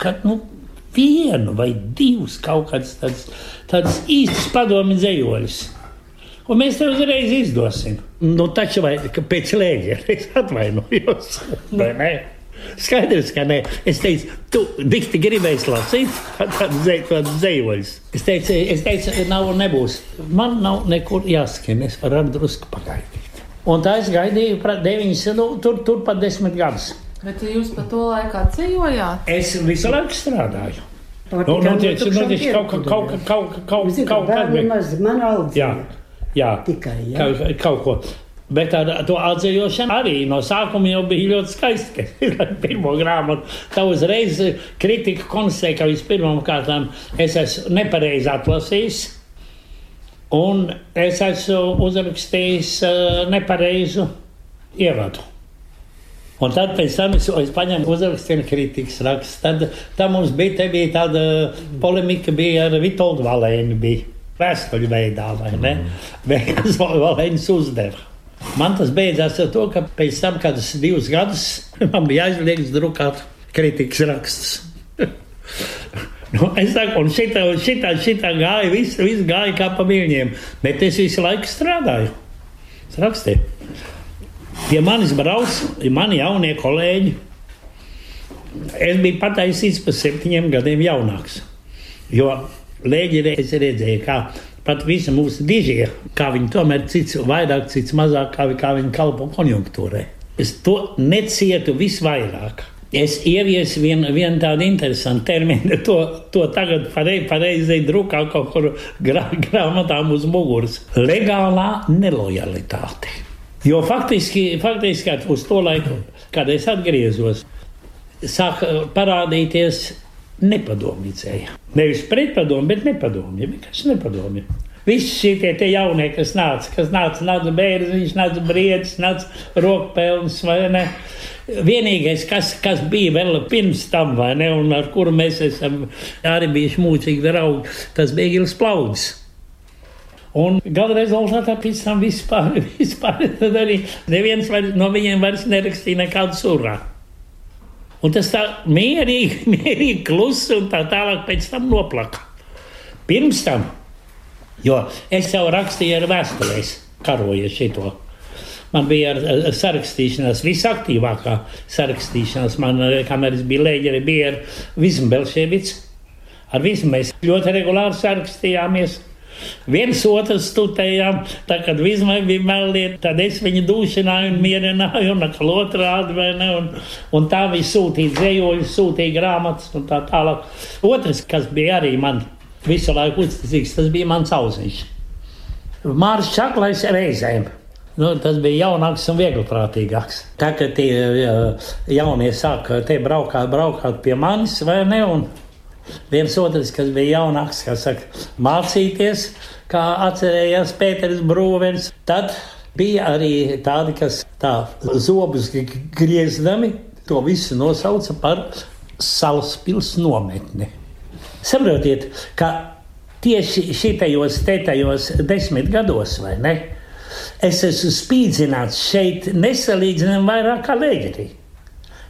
kad, nu, vienu vai divus kaut kādus tādus, tādus īstus padomi dzējoļus. Un mēs tev uzreiz izdosim. Nu, taču vai pēc lēģa es atvainojos. Vai ne? Skaidrs, ka nē. Es teicu, tu dikti gribēji lasīt tādu dzējoļus. Es teicu, es teicu, nav un nebūs. Man nav nekur jāskan, es varu ar drusku pagaidīt. Un tā es gaidīju deviņas, nu, tur, tur pat desmit gadus. Bet jūs pa to laikā ceļojāt? Es visu laiku strādāju. Nu, nu, tiec, nu, tiec, kaut, kaut, kaut, kaut, kaut, kaut, kaut, maz, man audz. Jā, jā. Tikai, jā. Kaut, kaut ko. Bet ar to atzīšanu arī no sākuma jau bija ļoti skaisti. Kad pirmo grāmatu tā uzreiz kritika konstatēja, ka vispirmām kārtām es esmu nepareizi atlasījis, un es esmu uzrakstījis uh, nepareizu ievadu. Un tad pēc tam es, es paņēmu uzrakstīju kritikas rakstu. Tad, tad mums bija, te bija tāda polemika bija ar Vitoldu Valēnu. Bija vēstuļu veidā, vai ne? Beigās Valēns uzdeva. Man tas beidzās ar to, ka pēc tam, kad es divus gadus man bija aizliegts drukāt kritikas rakstus. nu, es saku, un šitā, šitā, šitā gāja, viss, viss gāja kā pa viļņiem, bet es visu laiku strādāju. Es rakstīju. Pie manis brauc mani jaunie kolēģi. Es biju pataisīts par septiņiem gadiem jaunāks. Jo lēģi es redzēju, kā pat visi mūsu dižie, kā viņi tomēr cits vairāk, cits mazāk, kā, kā viņi kalpo konjunktūrai. Es to necietu visvairāk. Es ieviesu vienu vien tādu interesantu terminu, to, to tagad pareizi pareizi drukā kaut kur grā, grāmatām uz muguras. Legālā nelojalitāte. Jo faktiski, faktiski uz to laiku, kad es atgriezos, sāk parādīties nepadomīcēja. Nevis pretpadomi, bet nepadomi. Vienkārši nepadomi. Visi šie tie jaunie, kas nāca, kas nāca, nāca bērns, viņš nāca briedis, nāca rokpelns vai ne. Vienīgais, kas, kas bija vēl pirms tam, ne, un ar kuru mēs esam arī bijuši mūcīgi draugi, tas bija Gils Plauds. Un gala rezultātā pēc tam vispār, vispār arī neviens var, no viņiem vairs nerakstīja nekādu surā. Un tas tā mierīgi, mierīgi klusi un tā tālāk pēc tam noplaka. Pirms tam, jo es jau rakstīju ar vēstulēs, karoju šito. Man bija ar, ar sarakstīšanās, visaktīvākā sarakstīšanās. Man, kamēr es biju lēģeri, bija ar Vismu Belševicu. Ar Vismu mēs ļoti regulāri sarakstījāmies. Viens otru studējām, tā kad vismaz bija melnieki, tad es viņu dušināju un mierināju, un atkal otrādi, vai ne? Un, un tā bija sūtīta dzējoļi, sūtīja grāmatas un tā tālāk. Otrs, kas bija arī man visu laiku uzticīgs. Tas bija mans auziņš. Mārs Čaklais reizēm. Nu, tas bija jaunāks un vieglprātīgāks. Kā tie jaunie sāka te braukāt, braukāt pie manis, vai ne? Un viens otrs, kas bija jaunāks, kas saka, mācīties, kā atcerējās Pēters Brūvens. Tad bija arī tādi, kas tā zobus griezdami to visu nosauca par Salaspils nometni. Saprotiet, ka tieši šitajos tetajos desmit gados, vai ne? Es esmu spīdzināts šeit nesalīdzinām vairāk kā lēģerī.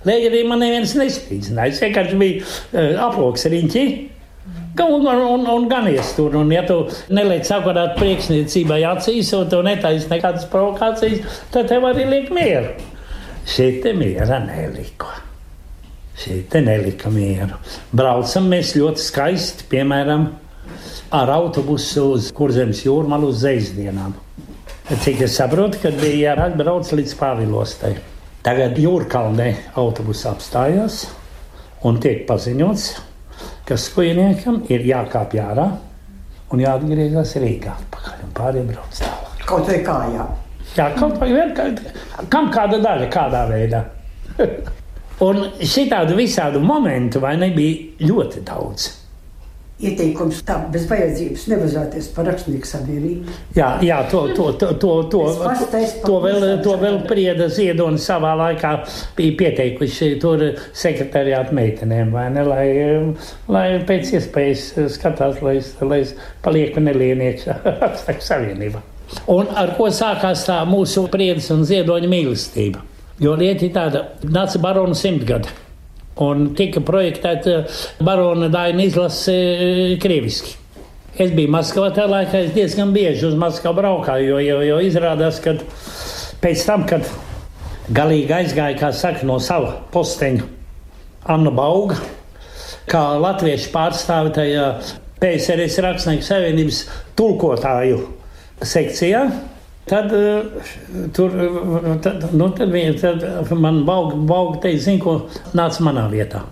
Lēģerī man neviens nespīdzināja. Es vienkārši biju uh, aploks riņķi. Un, un, un, un ganies tur, un ja tu neliec sakarāt priekšniecībai acīs, un tu netaisi nekādas provokācijas, tad tev arī liek mieru. Šeit te miera neliko. Šeit te nelika mieru. Braucam mēs ļoti skaisti, piemēram, ar autobusu uz Kurzemes jūrmalu uz Zeizdienām. Cik es saprotu, kad bija jāatbrauc līdz Pāvilostai. Tagad jūrkalnē autobus apstājās un tiek paziņots, ka skujniekam ir jākāpj ārā un jāatgriežas Rīgā atpakaļ un pārējiem brauc tālāk. Kaut vai kājā. Jā, kaut vai vien, kā, kam kāda daļa, kādā veidā. un šitādu visādu momentu vai nebija ļoti daudz. Ieteikums tā, bez vajadzības nevazāties par rakstnieku sabiedrību. Jā, jā to, to, to, to, to, to, vēl, to vēl. Prieda Ziedonis savā laikā bija pieteikuši tur sekretariātu meitenēm, vai ne, lai, lai pēc iespējas skatās, lai, lai palieku nelienieks apstākļu savienībā. Un ar ko sākās tā mūsu priedes un ziedoņa mīlestība? Jo lieta ir tāda, nāca barona simtgada. Un tika projektēta barona Daina izlase eh, krieviski. Es biju Maskavā tajā laikā, es diezgan bieži uz Maskavu braukāju, jo, jo, jo izrādās, ka pēc tam, kad galīgi aizgāja, kā saka, no sava posteņa Anna Bauga, kā latviešu pārstāve tajā PSRS rakstnieku savienības tulkotāju sekcijā. Tad, uh, tur, uh, tad, nu, tad, viņa, tad man bauga, bauga teica, zini, ko nāca manā vietā.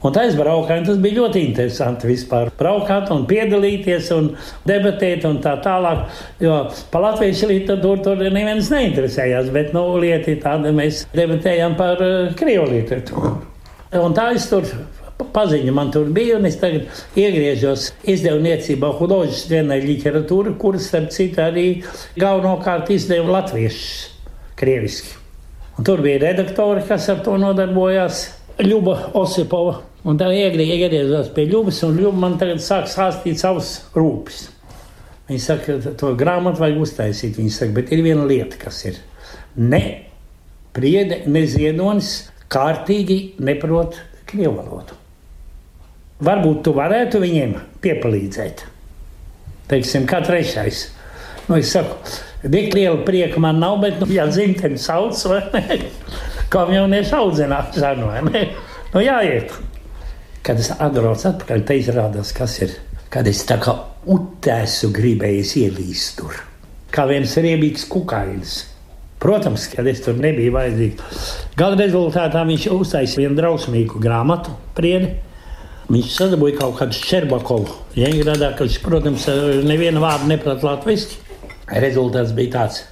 Un tā es braukāju, un tas bija ļoti interesanti vispār. Braukāt un piedalīties un debatēt un tā tālāk. Jo par latviešu literatūru tur neviens neinteresējās, bet nu, lieta ir tāda, mēs debatējam par uh, krievu literatūru. Un tā es tur paziņu man tur bija, un es tagad iegriežos izdevniecībā hudžerstvena literatūra, kuras, starp citu, arī galvenokārt izdeva latviešu, krieviski. Un tur bija redaktori, kas ar to nodarbojās, Ļuba Osipova. Un tā iegrie- iegriezās pie Ļubas, un Ļuba man tagad sāk stāstīt savus rūpes. Viņa saka, ka to grāmatu vajag uztaisīt. Viņa saka, bet ir viena lieta, kas ir. Ne priede, ne ziedonis kārtīgi neprot krievu valodu. Varbūt tu varētu viņiem piepalīdzēt. Teiksim, kā trešais. Nu, es saku, tik liela prieka man nav, bet, nu, ja dzimteni sauc, vai ne? Kā jaunieši audzināšanu, vai ne? Nu, jāiet. Kad es atbraucu atpakaļ, te izrādās, kas ir. Kad es tā kā utēsu gribējis ielīst tur. Kā viens riebīgs kukainis. Protams, kad es tur nebiju vajadzīgs. Gala rezultātā viņš uztaisīja vienu drausmīgu grāmatu, priedi. Viņš sadabūja kaut kādu Šerbakovu. Leņģeradā, ka viņš, protams, nevienu vārdu neprot latviešu. Rezultāts bija tāds.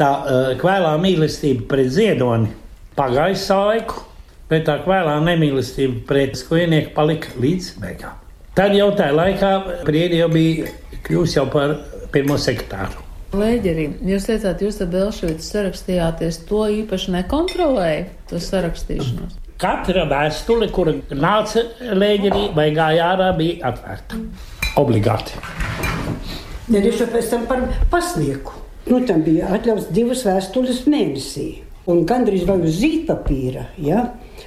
Tā uh, kvēlā mīlestība pret ziedoni pagāja savu laiku, bet tā kvēlā nemīlestība pret skujnieku palika līdz beigām. Tad jau tajā laikā priedi jau bija kļūst jau par pirmo sekretāru. Lēģerī, jūs teicāt, jūs ar Belšvītu sarakstījāties, to īpaši nekontrolēja, to sarakstīšanos. Katra vēstule, kura nāca lēģerī vai gāja ārā, bija atvērta. Obligāti. Jau pēc tam par pasnieku. Nu, tam bija atļauts divas vēstules mēnesī. Un gandrīz vai uz zīdpapīra. Ja?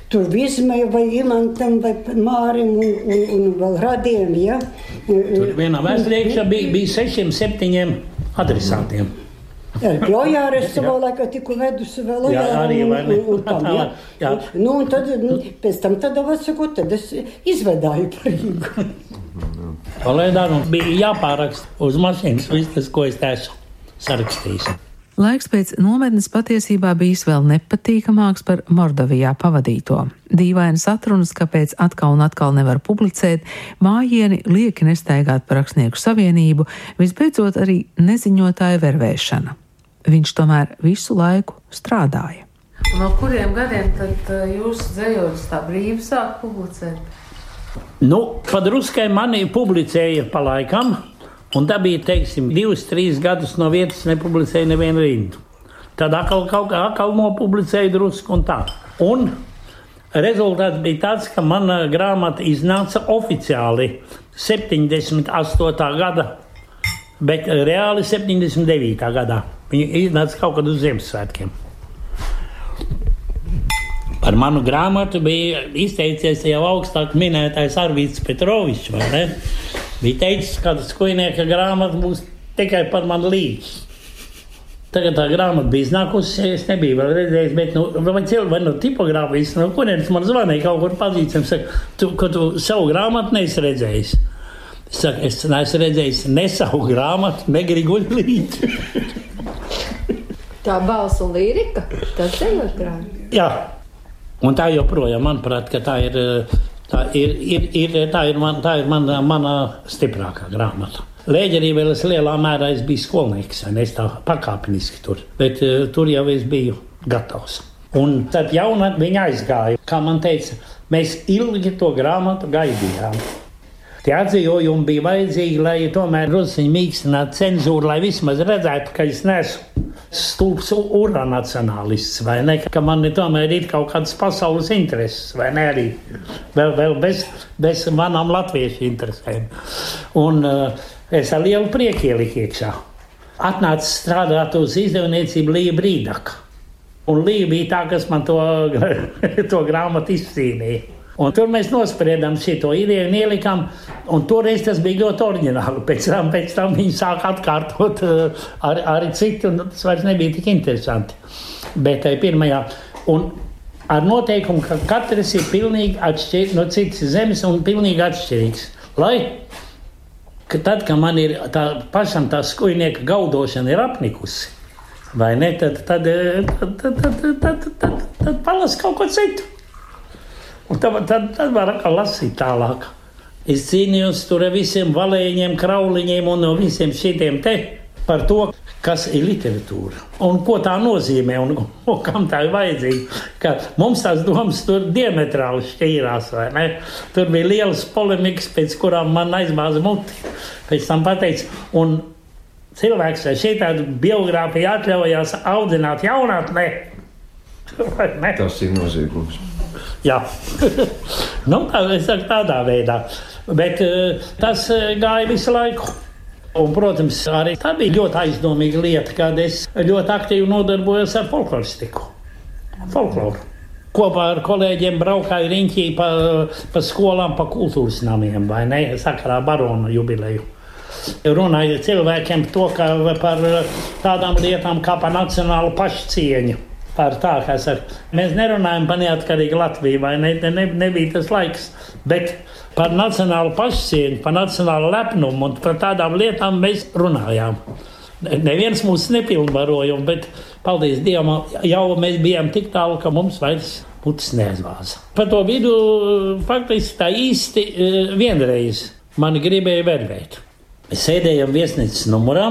Tur viesmai vai imantam vai Mārim un, un, un vēl radiem. Ja? Tur vienā vēsturē iekšā bija, bija sešiem, septiņiem adresātiem. Lojāra es savā laikā tikko vedusi vēl Jā, arī, ne? un, un tam, ja? Jā. Nu, un tad, nu, pēc tam, tad, atsakot, tad es izvedāju par Rīgu. Nu bija jāpāraksta uz mašīnas viss tas, ko es esmu sarakstījis. Laiks pēc nometnes patiesībā bijis vēl nepatīkamāks par Mordovijā pavadīto. Dīvainas atrunas, kāpēc atkal un atkal nevar publicēt, mājieni lieki nestaigāt par rakstnieku savienību, visbeidzot arī neziņotāja vervēšana. Viņš tomēr visu laiku strādāja. No kuriem gadiem tad uh, jūs dzējot tā brīvi sāk publicēt? Nu, padruskai mani publicēja pa laikam, un tā bija, teiksim, divus, trīs gadus no vietas nepublicēja nevienu rindu. Tad atkal kaut kā atkal nopublicēja drusku un tā. Un rezultāts bija tāds, ka mana grāmata iznāca oficiāli 78. gada, bet reāli 79. gadā. Viņa iznāca kaut kad uz Ziemassvētkiem. Par manu grāmatu bija izteicies jau augstāk minētais Arvīts Petrovičs. Bija teicis, ka skujnieka grāmata būs tikai par manu līdzi. Tagad tā grāmata bija iznākusi, es nebiju vēl redzējis, bet nu, vai cilvēki, vai no tipogrāfijas, no kurienes man zvanīja kaut kur pazīstams, saka, tu, ka tu savu grāmatu neesi redzējis. Es saku, es neesmu redzējis ne savu grāmatu, ne Grigoli līdzi. Tā balss un lirika, tas ir ļoti Jā, un tā joprojām, manuprāt, tā ir, tā ir, ir, ir, tā ir, man, tā ir mana, mana stiprākā grāmata. Lēģerī vēl es lielā mērā es biju skolnieks, es tā pakāpeniski tur, bet uh, tur jau es biju gatavs. Un tad jaunatnē viņa aizgāja. Kā man teica, mēs ilgi to grāmatu gaidījām. Tie atzījumi bija vajadzīgi, lai tomēr druskuļi mīkstinātu cenzūru, lai vismaz redzētu, ka es neesmu stulbs uranacionālists, vai ne? Ka man ir tomēr ir kaut kādas pasaules intereses, vai ne arī vēl, vēl bez, bez manām latviešu interesēm. Un uh, es ar lielu prieku ieliku iekšā. Atnāca strādāt uz izdevniecību Līja Brīdaka. Un Līja bija tā, kas man to, to grāmatu izcīnīja. Un tur mēs nospriedām šo ideju un ielikām, un toreiz tas bija ļoti oriģināli. Pēc tam, pēc tam viņi sāka atkārtot uh, ar, arī citu, un tas vairs nebija tik interesanti. Bet tai pirmajā, un ar noteikumu, ka katrs ir pilnīgi atšķirīgs no citas zemes un pilnīgi atšķirīgs. Lai ka tad, kad man ir tā pašam tā skujnieka gaudošana ir apnikusi, vai ne, tad, tad, tad, tad, tad, tad, tad, tad, tad palas kaut ko citu. Un tad, tad, tad var lasīt tālāk. Es cīnījos tur ar visiem valēņiem, krauliņiem un no visiem šitiem te par to, kas ir literatūra un ko tā nozīmē un, un kam tā ir vajadzīga. Ka mums tās domas tur diametrāli šķīrās. Tur bija liels polemikas, pēc kurām man aizbāza muti. Pēc tam pateica, un cilvēks ar šādu biogrāfiju atļaujās audzināt jaunatnē. Tas ir noziegums. Jā, nu, saku tādā veidā. Bet uh, tas uh, gāja visu laiku. Un, protams, arī tā bija ļoti aizdomīga lieta, kad es ļoti aktīvi nodarbojos ar folkloristiku. Folkloru. Kopā ar kolēģiem braukāju riņķī pa, pa skolām, pa kultūras namiem, vai ne? Sakarā baronu jubileju. Runāju cilvēkiem to, par tādām lietām kā par nacionālu pašcieņu par tā, kā saka. Mēs nerunājam par neatkarīgu Latviju, vai ne, ne, nebija tas laiks. Bet par nacionālu pašcieņu, par nacionālu lepnumu un par tādām lietām mēs runājām. Neviens mūs nepilnvaroja, bet, paldies Dievam, jau mēs bijām tik tālu, ka mums vairs putas neaizvāza. Par to vidu faktiski tā īsti e, vienreiz mani gribēja vervēt. Mēs sēdējām viesnīcas numurā,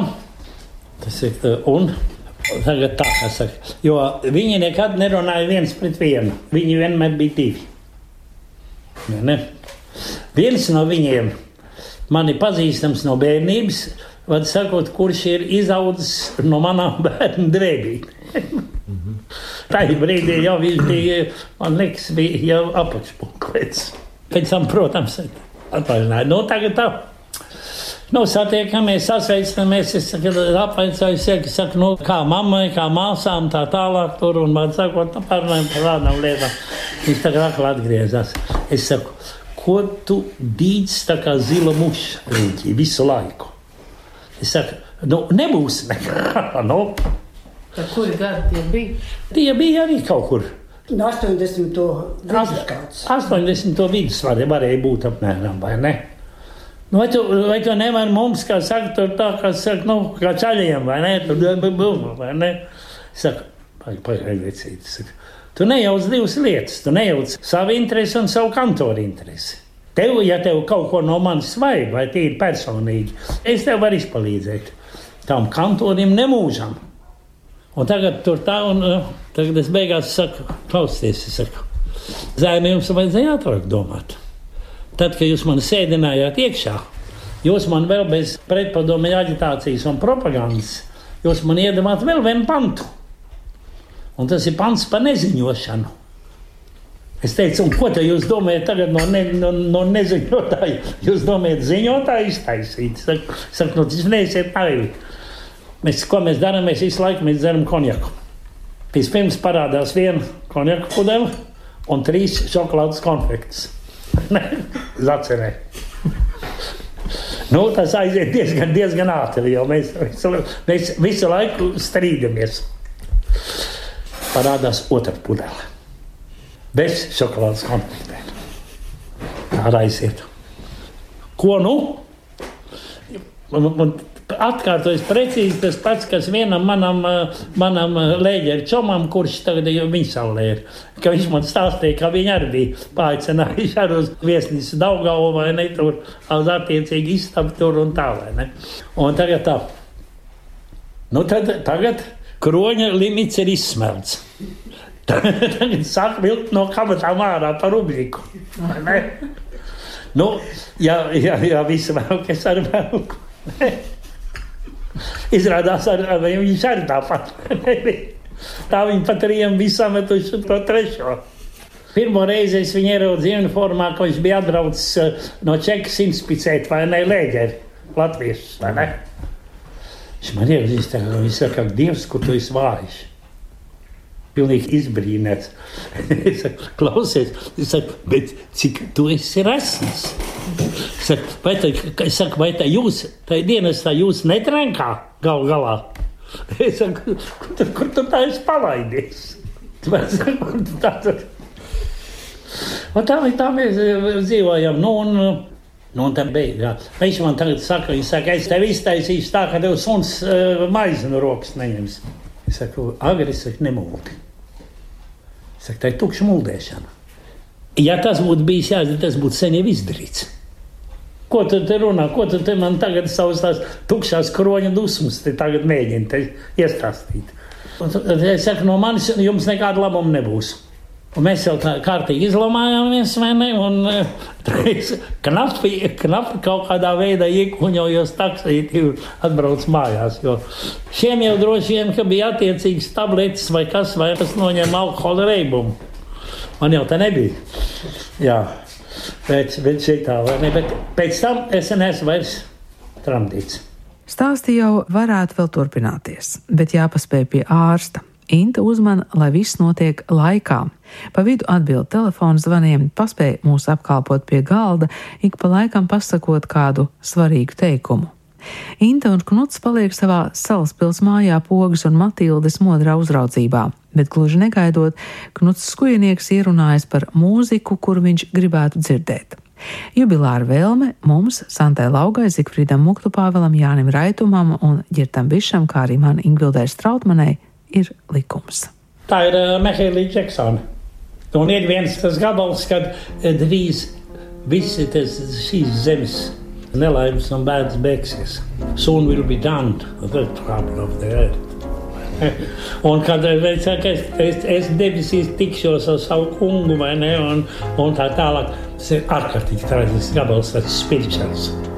tas ir, e, un Tagad tā, kā saka. Jo viņi nekad nerunāja viens pret vienu. Viņi vienmēr bija divi. Ja, ne? Viens no viņiem man ir pazīstams no bērnības, vad sakot, kurš ir izaudzis no manām bērnu drēbīm. Tajā brīdī jau viņš bija, man liekas, bija jau apakšpunks. Pēc tam, protams, atvaļināja. Nu, tagad tā. Nu, satiekamies, sasveicinamies. Es apvainoju, saka, saka, nu, kā mammai, kā māsām, tā tālāk. Tur, un man sakot, nu, parunājam par tādām lietām. Viņš tagad atkal atgriezās. Es saku, ko tu dīdz tā kā zila muša riņķī visu laiku? Es saku, nu, nebūs nekā. nu. Tad kuri gadi tie bija? Tie bija arī kaut kur. No 80. gadsimta. 80. vidus varēja, varēja būt apmēram, vai ne? Nu, vai, tu, vai tu nevari mums, kā saka, tur tā, kā saka, nu, kā ceļiem, vai ne? Tur bum, vai ne? Saka, pagaidīcīt. Tu nejauc divas lietas. Tu nejauc savu interesi un savu kantoru interesi. Tev, ja tev kaut ko no manis vajag, vai tīri personīgi, es tev varu izpalīdzēt. Tam kantorim nemūžam. Un tagad tur tā, un uh, tagad es beigās saku, klausieties, es saku, zēni jums vajadzēja ātrāk domāt. Tad, kad jūs mani sēdinājāt iekšā, jūs man vēl bez pretpadomju aģitācijas un propagandas, jūs man iedavāt vēl vienu pantu. Un tas ir pants par neziņošanu. Es teicu, ko jūs domājat tagad no, ne, no, no neziņotāja? Jūs domājat, ziņotāju iztaisīt? Saku, saku nu, tas neesiet naivi. Mēs, ko mēs darām? Mēs visu laiku mēs dzeram konjaku. Vispirms parādās viena konjaka pudele un trīs šokolādes konfektes. Zacerē. nu, tas aiziet diezgan, diezgan ātri, jo mēs visu, mēs visu laiku strīdamies. Parādās otra pudele bez šokolādes konfektēm. Tā aiziet. Ko nu? Un, un atkārtojas precīzi tas pats, kas vienam manam, manam lēģeru čomam, kurš tagad ir viņasaulē ir. Ka viņš man stāstīja, ka viņi arī bija paaicinājuši ar uz viesnīcu Daugavu vai ne tur, uz attiecīgi istabu tur un tā vai ne. Un tagad tā. Nu tad, tagad kroņa limits ir izsmelts. Tagad sāk vilkt no kabatām ārā par rubriku. nu, jā, jā, jā visi vēl, kas ar velku. Izrādās, ar, ar viņš arī tāpat. Tā viņi pat riem visam metuši to trešo. Pirmo reizi es viņu ieraudzīju uniformā, ka viņš bija atbraucis eh, no Čekas inspicēt vai ne lēģeri, latviešus, vai ne? Viņš man iepazīst, viņš saka, Dievs, kur tu esi vājš pilnīgi izbrīnēts. es saku, klausies, es saku, bet cik tu esi rasnis? Es saku, vai tā, es saku, vai tā jūs, tā dienas tā jūs netrenkā gal galā? Es saku, kur, tur, kur tu tā esi palaidies? Saku, kur tu tā, tur? Un tā, tā mēs eh, dzīvojam. Nu, un, Nu, un tā bija. Viņš man tagad saka, saka, es tev iztaisīšu tā, ka tev suns uh, maizi no rokas neņems. Es saku, agri, es saku, nemūti. Es saku, tā ir tukša muldēšana. Ja tas būtu bijis jāizdara, tas būtu sen jau izdarīts. Ko tu te runā? Ko tu te man tagad savus tās tukšās kroņa dusmas tagad mēģini iestāstīt? Un, es saku, no manis jums nekāda labuma nebūs. Un mēs jau tā kārtīgi izlamājāmies, vai ne? Un es knapi, knapi kaut kādā veidā iekuņojos taksīti un atbrauc mājās. Jo šiem jau droši vien, ka bija attiecīgas tabletes vai kas, vai kas noņem alkohola reibumu. Man jau tā nebija. Jā, bet, bet šitā, vai ne? Bet pēc tam es neesmu vairs tramdīts. Stāsti jau varētu vēl turpināties, bet jāpaspēj pie ārsta. Inta uzmana, lai viss notiek laikā. Pa vidu atbild telefonu zvaniem, paspēja mūs apkalpot pie galda, ik pa laikam pasakot kādu svarīgu teikumu. Inta un Knuts paliek savā salaspils mājā pogas un Matildes modrā uzraudzībā, bet gluži negaidot, Knuts skujinieks ierunājas par mūziku, kuru viņš gribētu dzirdēt. Jubilāra vēlme mums, Santai Laugai, Zikfrīdam Muktupāvelam, Jānim Raitumam un Girtam Bišam, kā arī man Ingvildai Strautmanai, ir likums. Tā ir uh, Mehēlīna Džeksona. Un ir viens tas gabals, kad uh, drīz visi tas, šīs zemes nelaimes un bēdas beigsies. Soon will be done the trouble of the earth. un kad es, es, es, es debesīs tikšos ar savu kungu, vai ne, un, un tā tālāk, tas ir ārkārtīgi traģisks gabals, tas ir